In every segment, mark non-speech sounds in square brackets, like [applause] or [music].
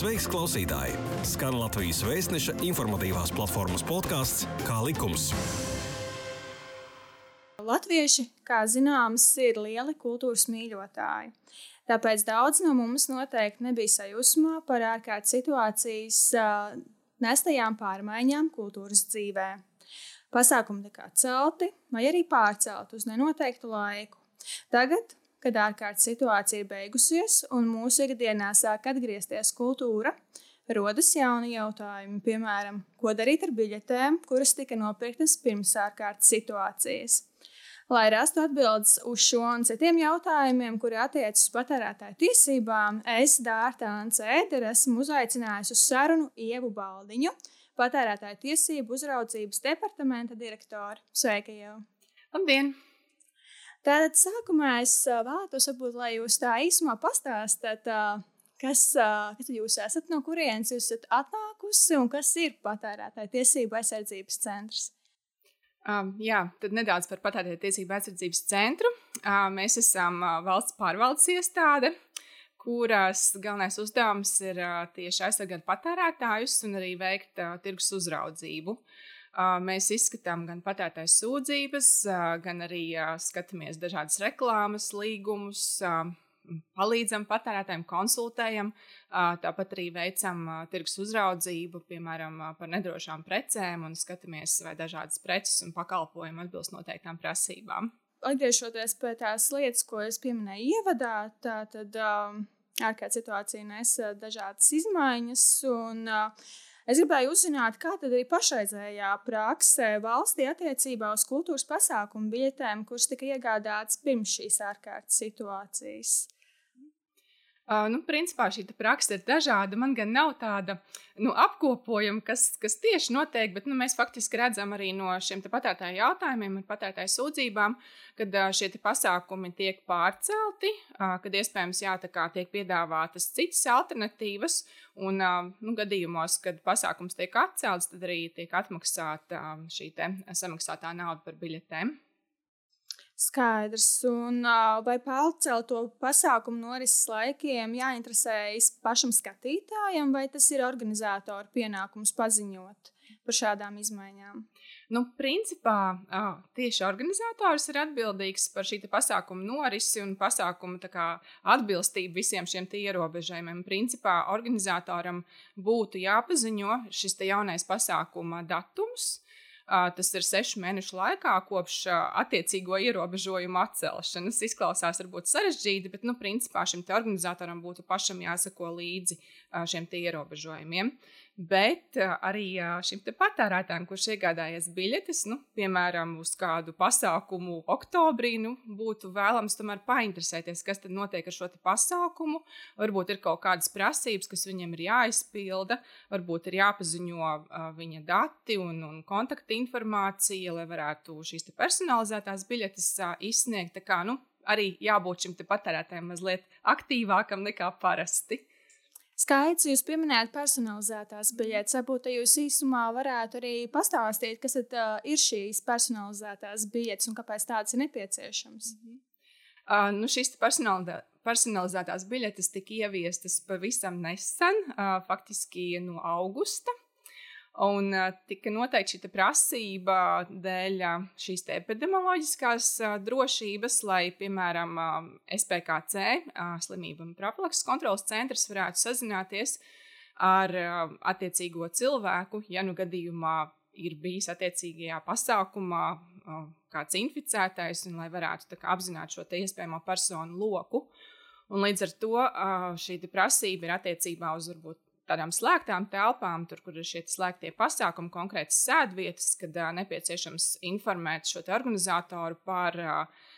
Sveiks, klausītāji! Skan Latvijas vēstneša informatīvās platformas podkāsts Kā likums. Latvieši, kā zināms, ir lieli kultūras mīļotāji. Tāpēc daudz no mums noteikti nebija sajūsmā par ārkārtas situācijas nestajām pārmaiņām kultūras dzīvē. Pasākumi tika celti vai arī pārcelti uz nenoteiktu laiku. Tagad kad ārkārtas situācija ir beigusies un mūsu ikdienā sāk atgriezties kultūra, rodas jauni jautājumi. Piemēram, ko darīt ar biļetēm, kuras tika nopirktas pirms ārkārtas situācijas. Lai rastu atbildes uz šo un citiem jautājumiem, kuri attiecas uz patērētāju tiesībām, es, Dārta Ēdera, esmu uzaicinājusi uz sarunu Ievu Baldiņu, patērētāju tiesību uzraudzības departamenta direktoru. Sveika jau! Labdien! Tātad sākumā es vēlētos, varbūt, lai jūs tā īsumā pastāstāt, kas, kas jūs esat, no kurienes jūs esat atnākusi un kas ir patērētāja tiesību aizsardzības centrs. Um, jā, tad nedaudz par patērētāju tiesību aizsardzības centru. Uh, mēs esam valsts pārvaldes iestāde, kuras galvenais uzdevums ir uh, tieši aizsargāt patērētājus un arī veikt uh, tirgus uzraudzību. Uh, Mēs izskatām gan patērētāju sūdzības, gan arī skatāmies dažādas reklāmas, līgumus, palīdzam patērētājiem, konsultējam. Tāpat arī veicam tirgus uzraudzību, piemēram, par nedrošām precēm un skatāmies, vai dažādas preces un pakalpojumi atbilst noteiktām prasībām. Atgriežoties pie tās lietas, ko es pieminēju ievadā, tad um, ārkārtas situācija nesa dažādas izmaiņas. Un, uh, Es gribēju uzzināt, kā tad ir pašreizējā praksē valstī attiecībā uz kultūras pasākumu biļetēm, kuras tika iegādātas pirms šīs ārkārtas situācijas. Uh, nu, principā šī praksa ir dažāda. Man gan nav tāda nu, apkopojuma, kas, kas tieši notiek, bet nu, mēs faktiski redzam arī no šiem patērētāju jautājumiem un patērētāju sūdzībām, kad uh, šie pasākumi tiek pārcelti, uh, kad iespējams jā, tiek piedāvātas citas alternatīvas. Un nu, gadījumos, kad pasākums tiek atcelts, tad arī tiek atmaksāta šī samaksātā nauda par biļetēm. Skaidrs. Un, vai pārcelto pasākumu norises laikiem jāinteresējas pašam skatītājam, vai tas ir organizatora pienākums paziņot par šādām izmaiņām? Nu, principā tieši organizators ir atbildīgs par šī pasākuma norisi un pasākumu kā, atbilstību visiem šiem ierobežojumiem. Principā organizatoram būtu jāpaziņo šis jaunais pasākuma datums Tas ir sešu mēnešu laikā kopš attiecīgo ierobežojumu atcelšanas. Izklausās varbūt sarežģīti, bet, nu, principā šim organizatoram būtu pašam jāsako līdzi šiem ierobežojumiem. Bet arī šim patērētājam, kurš iegādājies biļetes, nu, piemēram, uz kādu pasākumu oktobrī, nu, būtu vēlams tomēr painteresēties, kas tad notiek ar šo pasākumu. Varbūt ir kaut kādas prasības, kas viņam ir jāizpilda, varbūt ir jāpaziņo viņa dati un, un kontakta informācija, lai varētu šīs personalizētās biļetes izsniegt. Tā kā, nu, arī jābūt šim patērētājam mazliet aktīvākam nekā parasti. Skaidrs, jūs pieminējāt personalizētās biļetes. Varbūt jūs īsumā varētu arī pastāstīt, kas tad, uh, ir šīs personalizētās biļetes un kāpēc tādas ir nepieciešamas. Mm -hmm. uh, nu, šīs personalizētās biļetes tika ieviestas pavisam nesen, uh, faktiski no augusta. Un tika noteikta šī prasība dēļ šīs epidemioloģiskās drošības, lai, piemēram, SPKC, slimību un profilakses kontrolas centrs, varētu sazināties ar attiecīgo cilvēku, ja nu gadījumā ir bijis attiecīgajā pasākumā kāds inficētais, un lai varētu kā, apzināt šo iespējamo personu loku. Un līdz ar to šī prasība ir attiecībā uz varbūt tādām slēgtām telpām, tur, kur ir šie slēgtie pasākumi, konkrētas sēdvietas, kad uh, nepieciešams informēt šo organizatoru par uh,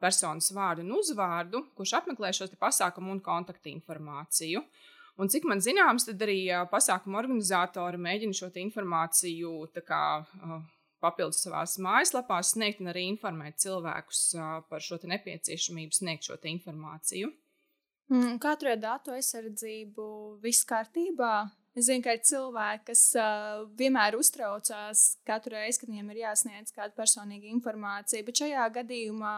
personas vārdu un uzvārdu, kurš apmeklē šo pasākumu un kontaktinformāciju. Un cik man zināms, tad arī pasākuma organizatori mēģina šo informāciju kā, papildus savā mājaslapā sniegt un arī informēt cilvēkus par šo nepieciešamību sniegt šo informāciju. Mm, ir datu aizsardzību, viss kārtībā? Es zinu, ka ir cilvēki, kas uh, vienmēr uztraucās katru reizi, kad viņiem ir jāsniedz kāda personīga informācija, bet šajā gadījumā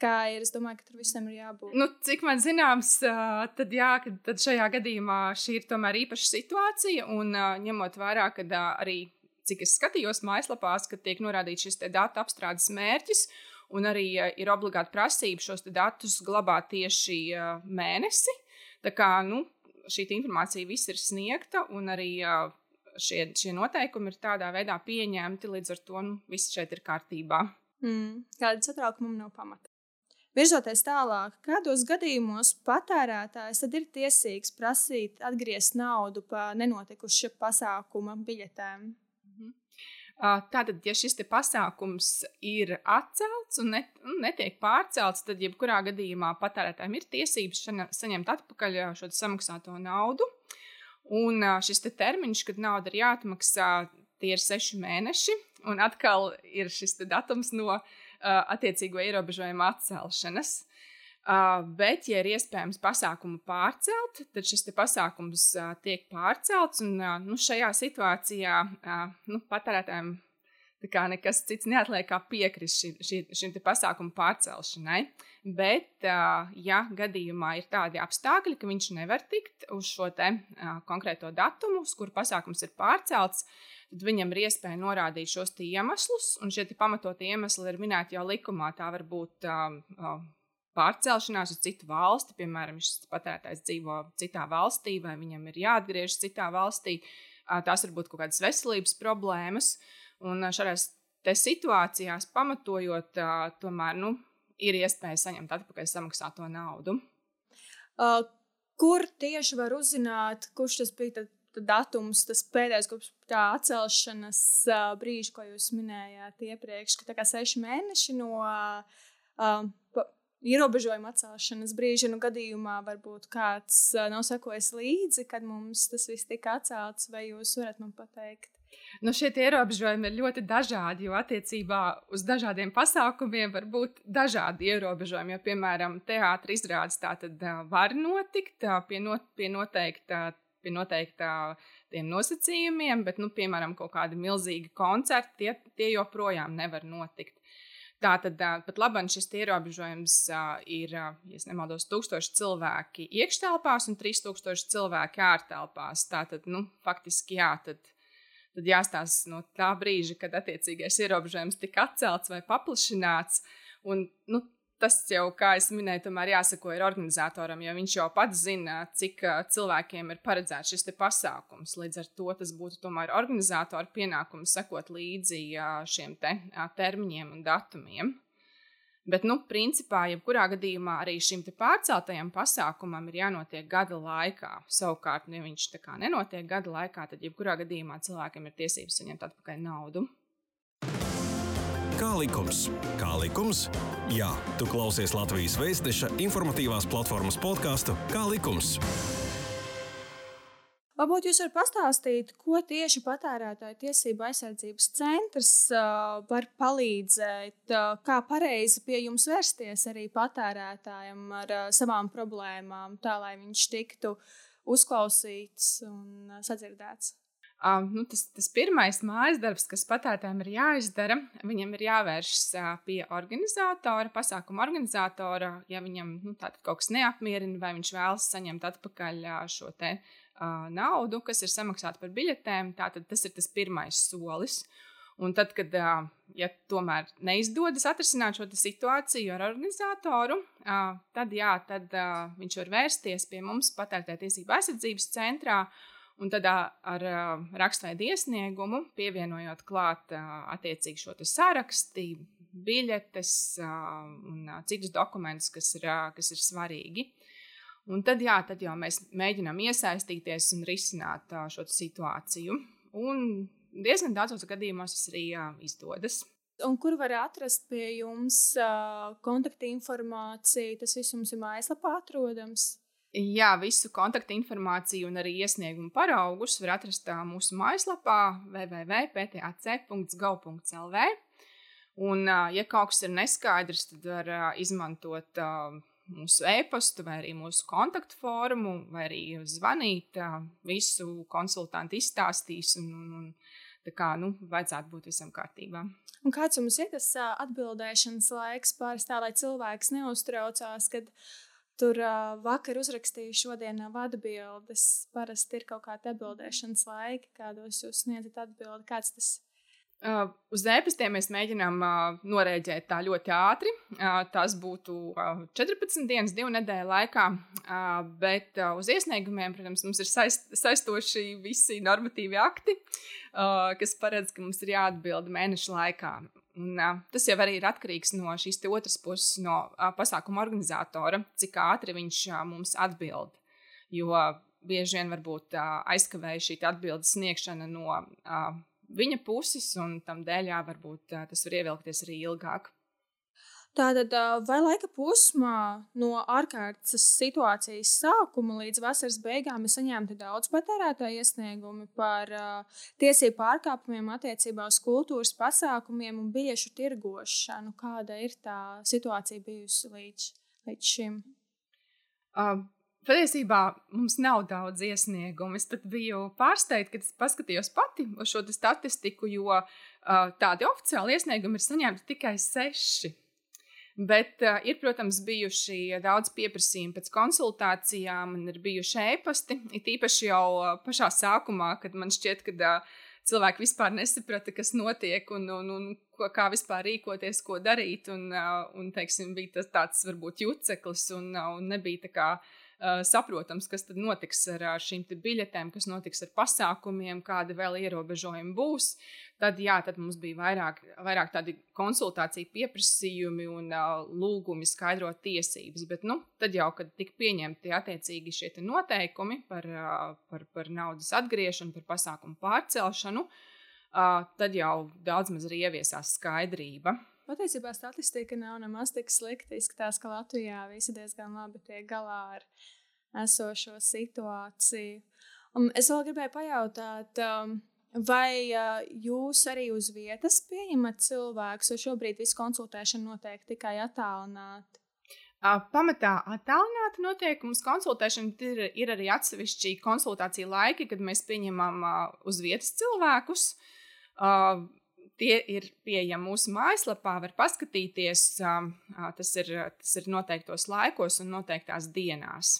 kā ir. Es domāju, ka tur visam ir jābūt. Nu, cik man zināms, tad, jā, tad šajā gadījumā šī ir tomēr īpaša situācija. Un ņemot vērā, ka arī cik es skatījos mājaslapās, kad tiek norādīts šis datu apstrādes mērķis. Un arī ir obligāti prasība šos datus glabāt tieši mēnesi. Tā kā nu, šī informācija viss ir sniegta, un arī šie, šie noteikumi ir tādā veidā pieņemti, līdz ar to nu, viss šeit ir kārtībā. Mm, kāda satraukuma nav pamata. Virzoties tālāk, kādos gadījumos patērētājs ir tiesīgs prasīt atgriezt naudu par nenotikušu pasākuma biļetēm? Tātad, ja šis pasākums ir atcelts un net, netiek pārcelts, tad jebkurā gadījumā patērētājiem ir tiesības saņemt atpakaļ šo samaksāto naudu. Un šis te termiņš, kad nauda ir jāatmaksā, tie ir seši mēneši. Un atkal ir šis datums no uh, attiecīgo ierobežojumu atcelšanas. Uh, bet, ja ir iespējams pasākumu pārcelt, tad šis pasākums uh, tiek pārcelts. Un, uh, nu, šajā situācijā uh, nu, patērētājiem nekas cits neatliek kā piekrist ši, ši, šim pasākumu pārcelšanai. Bet, uh, ja gadījumā ir tādi apstākļi, ka viņš nevar tikt uz šo te, uh, konkrēto datumu, uz kuru pasākums ir pārcelts, uh, tad viņam ir iespēja norādīt šos iemeslus, un šie pamatotie iemesli ir minēti jau likumā. Tā var būt um, um, pārcelšanās uz citu valsti, piemēram, šis patērētājs dzīvo citā valstī, vai viņam ir jāatgriežas citā valstī. Tās var būt kaut kādas veselības problēmas, un šādās situācijās pamatojot, tomēr nu, ir iespēja saņemt atpakaļ samaksāto naudu. Uh, kur tieši var uzzināt, kurš tas bija datums, tas pēdējais kopš tā atcelšanas uh, brīža, ko jūs minējāt iepriekš, ka tā kā seši mēneši no uh, ierobežojuma atcelšanas brīža, nu gadījumā varbūt kāds nav sekojis līdzi, kad mums tas viss tika atcelts, vai jūs varat man pateikt? Nu, šie ierobežojumi ir ļoti dažādi, jo attiecībā uz dažādiem pasākumiem var būt dažādi ierobežojumi. Jo, piemēram, teātris izrādes tā tad var notikt pie, not, pie noteikta pie noteiktiem nosacījumiem, bet, nu, piemēram, kaut kādi milzīgi koncerti, tie, tie joprojām nevar notikt. Tātad pat labi, šis ierobežojums ir, ja nemaldos, tūkstoši cilvēki iekštelpās un 3000 cilvēki ārtelpās. Tātad, nu, faktiski, jā, tad, tad jāstāsta no tā brīža, kad attiecīgais ierobežojums tika atcelts vai paplašināts. Un, nu, tas jau, kā jau minēju, tomēr jāsako ir organizatoram, jo viņš jau pats zina, cik cilvēkiem ir paredzēts šis pasākums. Līdz ar to tas būtu tomēr organizatora pienākums sekot līdzi šiem te, termiņiem un datumiem. Bet, nu, principā, jebkurā gadījumā arī šim pārceltajam pasākumam ir jānotiek gada laikā. Savukārt, ja viņš tā kā nenotiek gada laikā, tad jebkurā gadījumā cilvēkiem ir tiesības saņemt atpakaļ naudu. Kā likums? Kā likums? Jā, tu klausies Latvijas Vēstneša informatīvās platformas podkāstu Kā likums? Varbūt jūs varat pastāstīt, ko tieši patērētāju tiesību aizsardzības centrs var palīdzēt, kā pareizi pie jums vērsties arī patērētājam ar savām problēmām, tā lai viņš tiktu uzklausīts un sadzirdēts. Um, nu, tas, tas pirmais mājas darbs, kas patērētājiem ir jāizdara, viņam ir jāvēršas uh, pie organizatora, pasākuma organizatora. Ja viņam nu, kaut kas neapmierina, vai viņš vēlas saņemt atpakaļ uh, šo te, uh, naudu, kas ir samaksāta par biļetēm, tad tas ir tas pirmais solis. Un tad, kad uh, ja tomēr neizdodas atrisināt šo situāciju ar organizatoru, uh, tad, jā, tad uh, viņš var vērsties pie mums, patērētāju tiesību aizsardzības centrā. Uh, Un tad ar rakstveidu iesniegumu pievienojot klāt attiecīgi šo sarakstu, biļetes un citus dokumentus, kas ir, kas ir svarīgi. Un tad, jā, tad jau mēs mēģinām iesaistīties un risināt šo situāciju. Un diezgan daudzos gadījumos tas arī izdodas. Un kur var atrast pie jums uh, kontaktinformāciju? Tas viss jums ir mājaslapā atrodams. Jā, visu kontaktinformāciju un arī iesniegumu paraugus var atrast mūsu mājaslapā www.ptac.gov.lv. Un, ja kaut kas ir neskaidrs, tad var izmantot mūsu e-pastu, vai arī mūsu kontaktu formu, vai arī zvanīt. Visu konsultanti izstāstīs un, un, un Tā kā nu, vajadzētu būt visam kārtībā. Un kāds jums ir tas atbildēšanas laiks pāris tā, lai cilvēks neuztraucās, kad tur uh, vakar uzrakstīju, šodien nav atbildes. Parasti ir kaut kāda atbildēšanas laika, kādos jūs sniedzat atbildi. Kāds tas ir? Uh, uz e-pastiem mēs mēģinām uh, norēģēt tā ļoti ātri. Uh, tas būtu uh, 14 dienas, divu nedēļu laikā. Bet uz iesniegumiem, protams, mums ir saist, saistoši visi normatīvi akti, kas paredz, ka mums ir jāatbild mēneša laikā. Un, uh, tas jau arī ir atkarīgs no šīs otras puses, no uh, pasākuma organizatora, cik ātri viņš uh, mums atbild. Jo bieži vien varbūt aizkavēja šī atbildes sniegšana no. Viņa puses, un tam dēļ, varbūt tas var ievilkties arī ilgāk. Tātad, vai laika posmā no ārkārtas situācijas sākuma līdz vasaras beigām ir saņemti daudz patērētāju iesniegumu par uh, tiesību pārkāpumiem attiecībā uz kultūras pasākumiem un biļešu tirgošanu? Kāda ir tā situācija bijusi līdz, līdz šim? Uh, Patiesībā mums nav daudz iesniegumu. Es pat biju pārsteigta, kad paskatījos pati uz šo statistiku, jo uh, tādi oficiāli iesniegumi ir saņemti tikai seši. Bet uh, ir, protams, bijuši daudz pieprasījumu pēc konsultācijām, un ir bijuši e-pasti. It īpaši jau uh, pašā sākumā, kad man šķiet, ka uh, cilvēki vispār nesaprata, kas notiek un, un, un ko, kā vispār rīkoties, ko darīt. Un, uh, un teiksim, bija tas tāds varbūt juceklis, un, uh, un nebija tā kā saprotams, kas tad notiks ar šīm biļetēm, kas notiks ar pasākumiem, kādi vēl ierobežojumi būs. Tad, jā, tad mums bija vairāk, vairāk tādi konsultāciju pieprasījumi un uh, lūgumi skaidrot tiesības. Bet, nu, tad jau, kad tika pieņemti attiecīgi šie noteikumi par, uh, par, par naudas atgriešanu, par pasākumu pārcelšanu, uh, tad jau daudz maz arī ieviesās skaidrība. Patiesībā statistika nav nemaz tik slikta. Izskatās, ka Latvijā visi diezgan labi tiek galā ar esošo situāciju. Un es vēl gribēju pajautāt, um, vai uh, jūs arī uz vietas pieņemat cilvēkus, vai šobrīd viss konsultēšana notiek tikai attālināti? Uh, pamatā attālināti notiek. Mums konsultēšana ir, ir arī atsevišķi konsultācija laiki, kad mēs pieņemam uh, uz vietas cilvēkus. Uh, Tie ir pieejami mūsu mājaslapā, var paskatīties. Tas ir, tas ir noteiktos laikos un noteiktās dienās.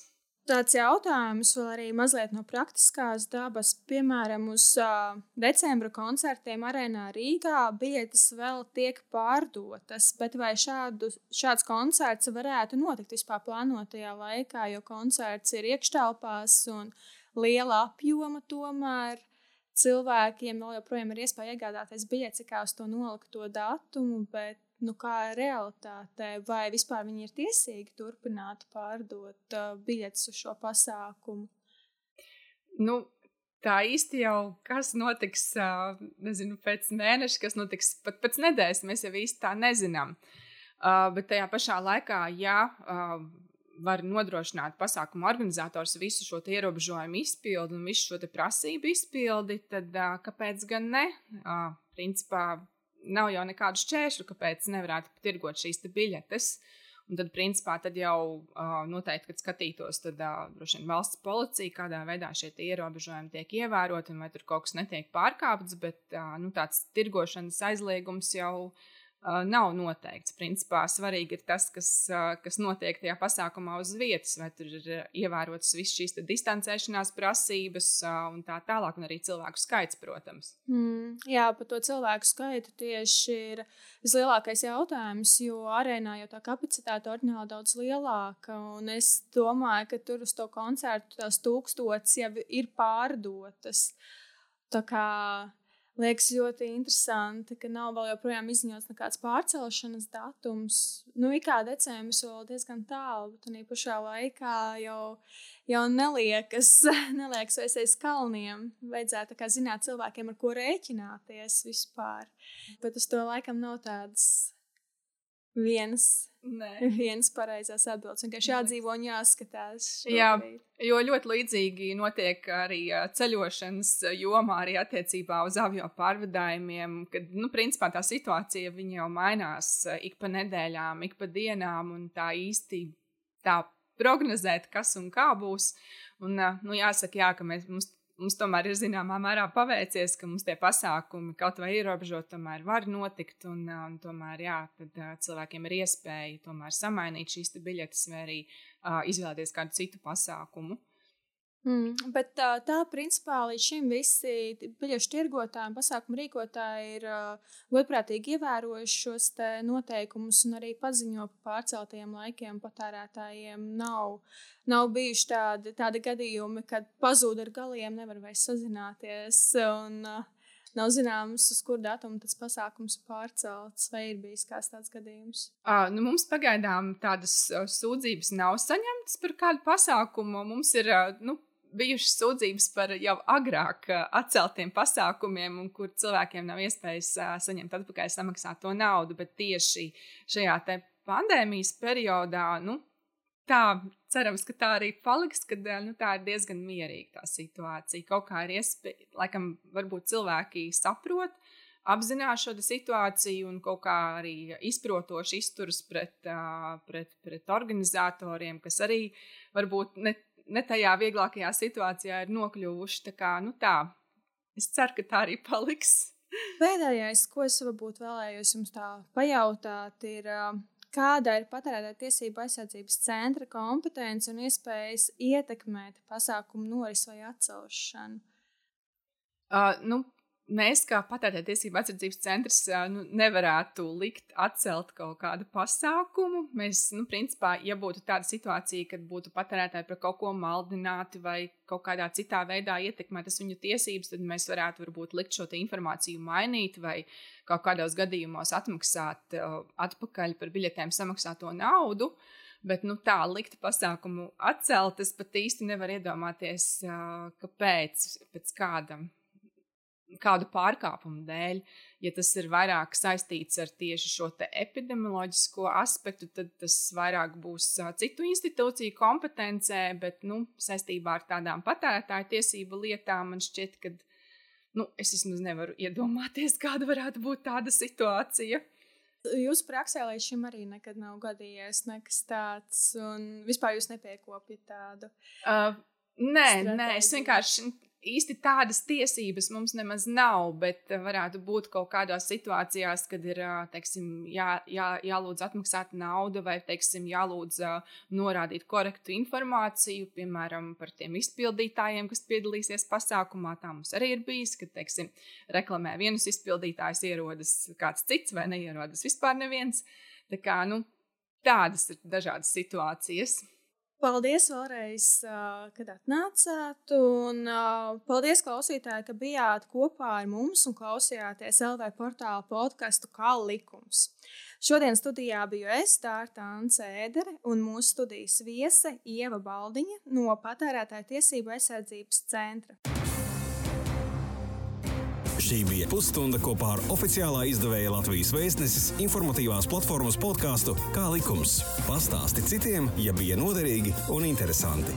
Tāds jautājums vēl arī mazliet no praktiskās dabas. Piemēram, uz uh, decembra koncertiem arēnā Rīgā biļetes vēl tiek pārdotas, bet vai šādu, šāds koncerts varētu notikt vispār plānotajā laikā, jo koncerts ir iekštelpās un liela apjoma tomēr cilvēkiem vēl joprojām ir iespēja iegādāties biļeti, kā uz to nolikto datumu, bet nu, kā realitātē, vai vispār viņi ir tiesīgi turpināt pārdot uh, biļetes uz šo pasākumu? Nu, tā īsti jau kas notiks, uh, nezinu, pēc mēneša, kas notiks pat pēc nedēļas, mēs jau īsti tā nezinām. Uh, bet tajā pašā laikā, ja uh, var nodrošināt pasākumu organizators visu šo ierobežojumu izpildi un visu šo prasību izpildi, tad uh, kāpēc gan ne? Uh, principā nav jau nekādu šķēršļu, kāpēc nevarētu tirgot šīs biļetes. Un tad, principā, tad jau uh, noteikti, kad skatītos, tad uh, droši vien valsts policija, kādā veidā šie ierobežojumi tiek ievēroti un vai tur kaut kas netiek pārkāpts, bet uh, nu, tāds tirgošanas aizliegums jau uh, nav noteikts. Principā svarīgi ir tas, kas, kas notiek tajā pasākumā uz vietas, vai tur ir ievērotas visas šīs distancēšanās prasības un tā tālāk, un arī cilvēku skaits, protams. Mm, jā, par to cilvēku skaitu tieši ir vislielākais jautājums, jo arēnā jau tā kapacitāte ordināli daudz lielāka, un es domāju, ka tur uz to koncertu tās tūkstotis jau ir pārdotas. Tā kā Liekas ļoti interesanti, ka nav vēl joprojām izziņots nekāds pārcelšanas datums. Nu, kā decembris vēl diezgan tālu, bet tā pašā laikā jau, jau neliekas, [laughs] neliekas vairs aiz kalniem. Vajadzētu zināt cilvēkiem, ar ko rēķināties vispār. Bet uz to laikam nav tādas vienas Nē. Vienas pareizās atbildes. Vienkārši jādzīvo un jāskatās. Šobrīd. Jā, jo ļoti līdzīgi notiek arī ceļošanas jomā, arī attiecībā uz avio pārvadājumiem, kad, nu, principā tā situācija jau mainās ik pa nedēļām, ik pa dienām, un tā īsti tā prognozēt, kas un kā būs. Un, nu, jāsaka, jā, ka mēs, mums mums tomēr ir zināmā mērā paveicies, ka mums tie pasākumi kaut vai ierobežot, tomēr var notikt. Un, un tomēr jā, tad, uh, cilvēkiem ir iespēja samainīt šīs biļetes vai arī uh, izvēlēties kādu citu pasākumu. Mm, bet tā, tā principā līdz šim visi biļešu tirgotāji un pasākumu rīkotāji ir uh, godprātīgi ievērojuši šos noteikumus un arī paziņo par pārceltajiem laikiem patērētājiem. Nav, nav bijuši tādi, tādi gadījumi, kad pazūd ar galiem, nevar vairs sazināties. Un, uh, Nav zināms, uz kuru datumu tas pasākums pārcelts, vai ir bijis kāds tāds gadījums. Uh, nu mums pagaidām tādas sūdzības nav saņemtas par kādu pasākumu. Mums ir nu, bijušas sūdzības par jau agrāk atceltiem pasākumiem, un kur cilvēkiem nav iespējas saņemt atpakaļ samaksāto naudu. Bet tieši šajā pandēmijas periodā, nu, tā cerams, ka tā arī paliks, kad nu, tā ir diezgan mierīga tā situācija. Kaut kā ir iespēja, laikam, varbūt cilvēki saprot. Apzinās šo situāciju un kaut kā arī izprotoši izturas pret, pret, pret organizatoriem, kas arī varbūt ne ne tajā vieglākajā situācijā ir nokļuvuši. Tā kā, nu tā, es ceru, ka tā arī paliks. Pēdējais, ko es varbūt vēlējos jums tā pajautāt, ir, kāda ir patērētāja tiesība aizsardzības centra kompetence un iespējas ietekmēt pasākumu norisi vai atcelšanu? Uh, nu, mēs, kā patērētāju tiesību aizsardzības centrs, nu, nevarētu likt atcelt kaut kādu pasākumu. Mēs, nu, principā, ja būtu tāda situācija, kad būtu patērētāji par kaut ko maldināti vai kaut kādā citā veidā ietekmētas viņu tiesības, tad mēs varētu varbūt likt šo informāciju mainīt vai kaut kādos gadījumos atmaksāt uh, atpakaļ par biļetēm samaksāto naudu. Bet nu, tā likt pasākumu atcelt, es pat īsti nevaru iedomāties, uh, kāpēc, pēc kādam kādu pārkāpumu dēļ. Ja tas ir vairāk saistīts ar tieši šo epidemioloģisko aspektu, tad tas vairāk būs citu institūciju kompetencē, bet nu, saistībā ar tādām patērētāju tiesību lietām man šķiet, ka nu, es vismaz nevaru iedomāties, [laughs] kāda varētu būt tāda situācija. Jūsu praksē līdz šim arī nekad nav gadījies nekas tāds, un vispār jūs nepiekopjat tādu. Uh, nē, stratēģiju. nē, es vienkārši īsti tādas tiesības mums nemaz nav, bet eh, varētu būt kaut kādās situācijās, kad ir eh, teiksim, jā, jā, jālūdz atmaksāt naudu vai teiksim, jālūdz eh, norādīt korektu informāciju, piemēram, par tiem izpildītājiem, kas piedalīsies pasākumā. Tā mums arī ir bijis, ka teiksim, reklamē vienus izpildītājus, ierodas kāds cits vai neierodas vispār neviens. Tā kā, nu, tādas ir dažādas situācijas. Paldies vēlreiz, kad atnācāt. Un paldies, klausītāji, ka bijāt kopā ar mums un klausījāties LV portāla podkāstu Kā likums. Šodien studijā biju es, Dārta Ansēdere, un mūsu studijas viese Ieva Baldiņa no Patērētāju tiesību aizsardzības centra. Šī bija pusstunda kopā ar oficiālā izdevēja Latvijas vēstneses informatīvās platformas podkāstu Kā likums. Pastāsti citiem, ja bija noderīgi un interesanti.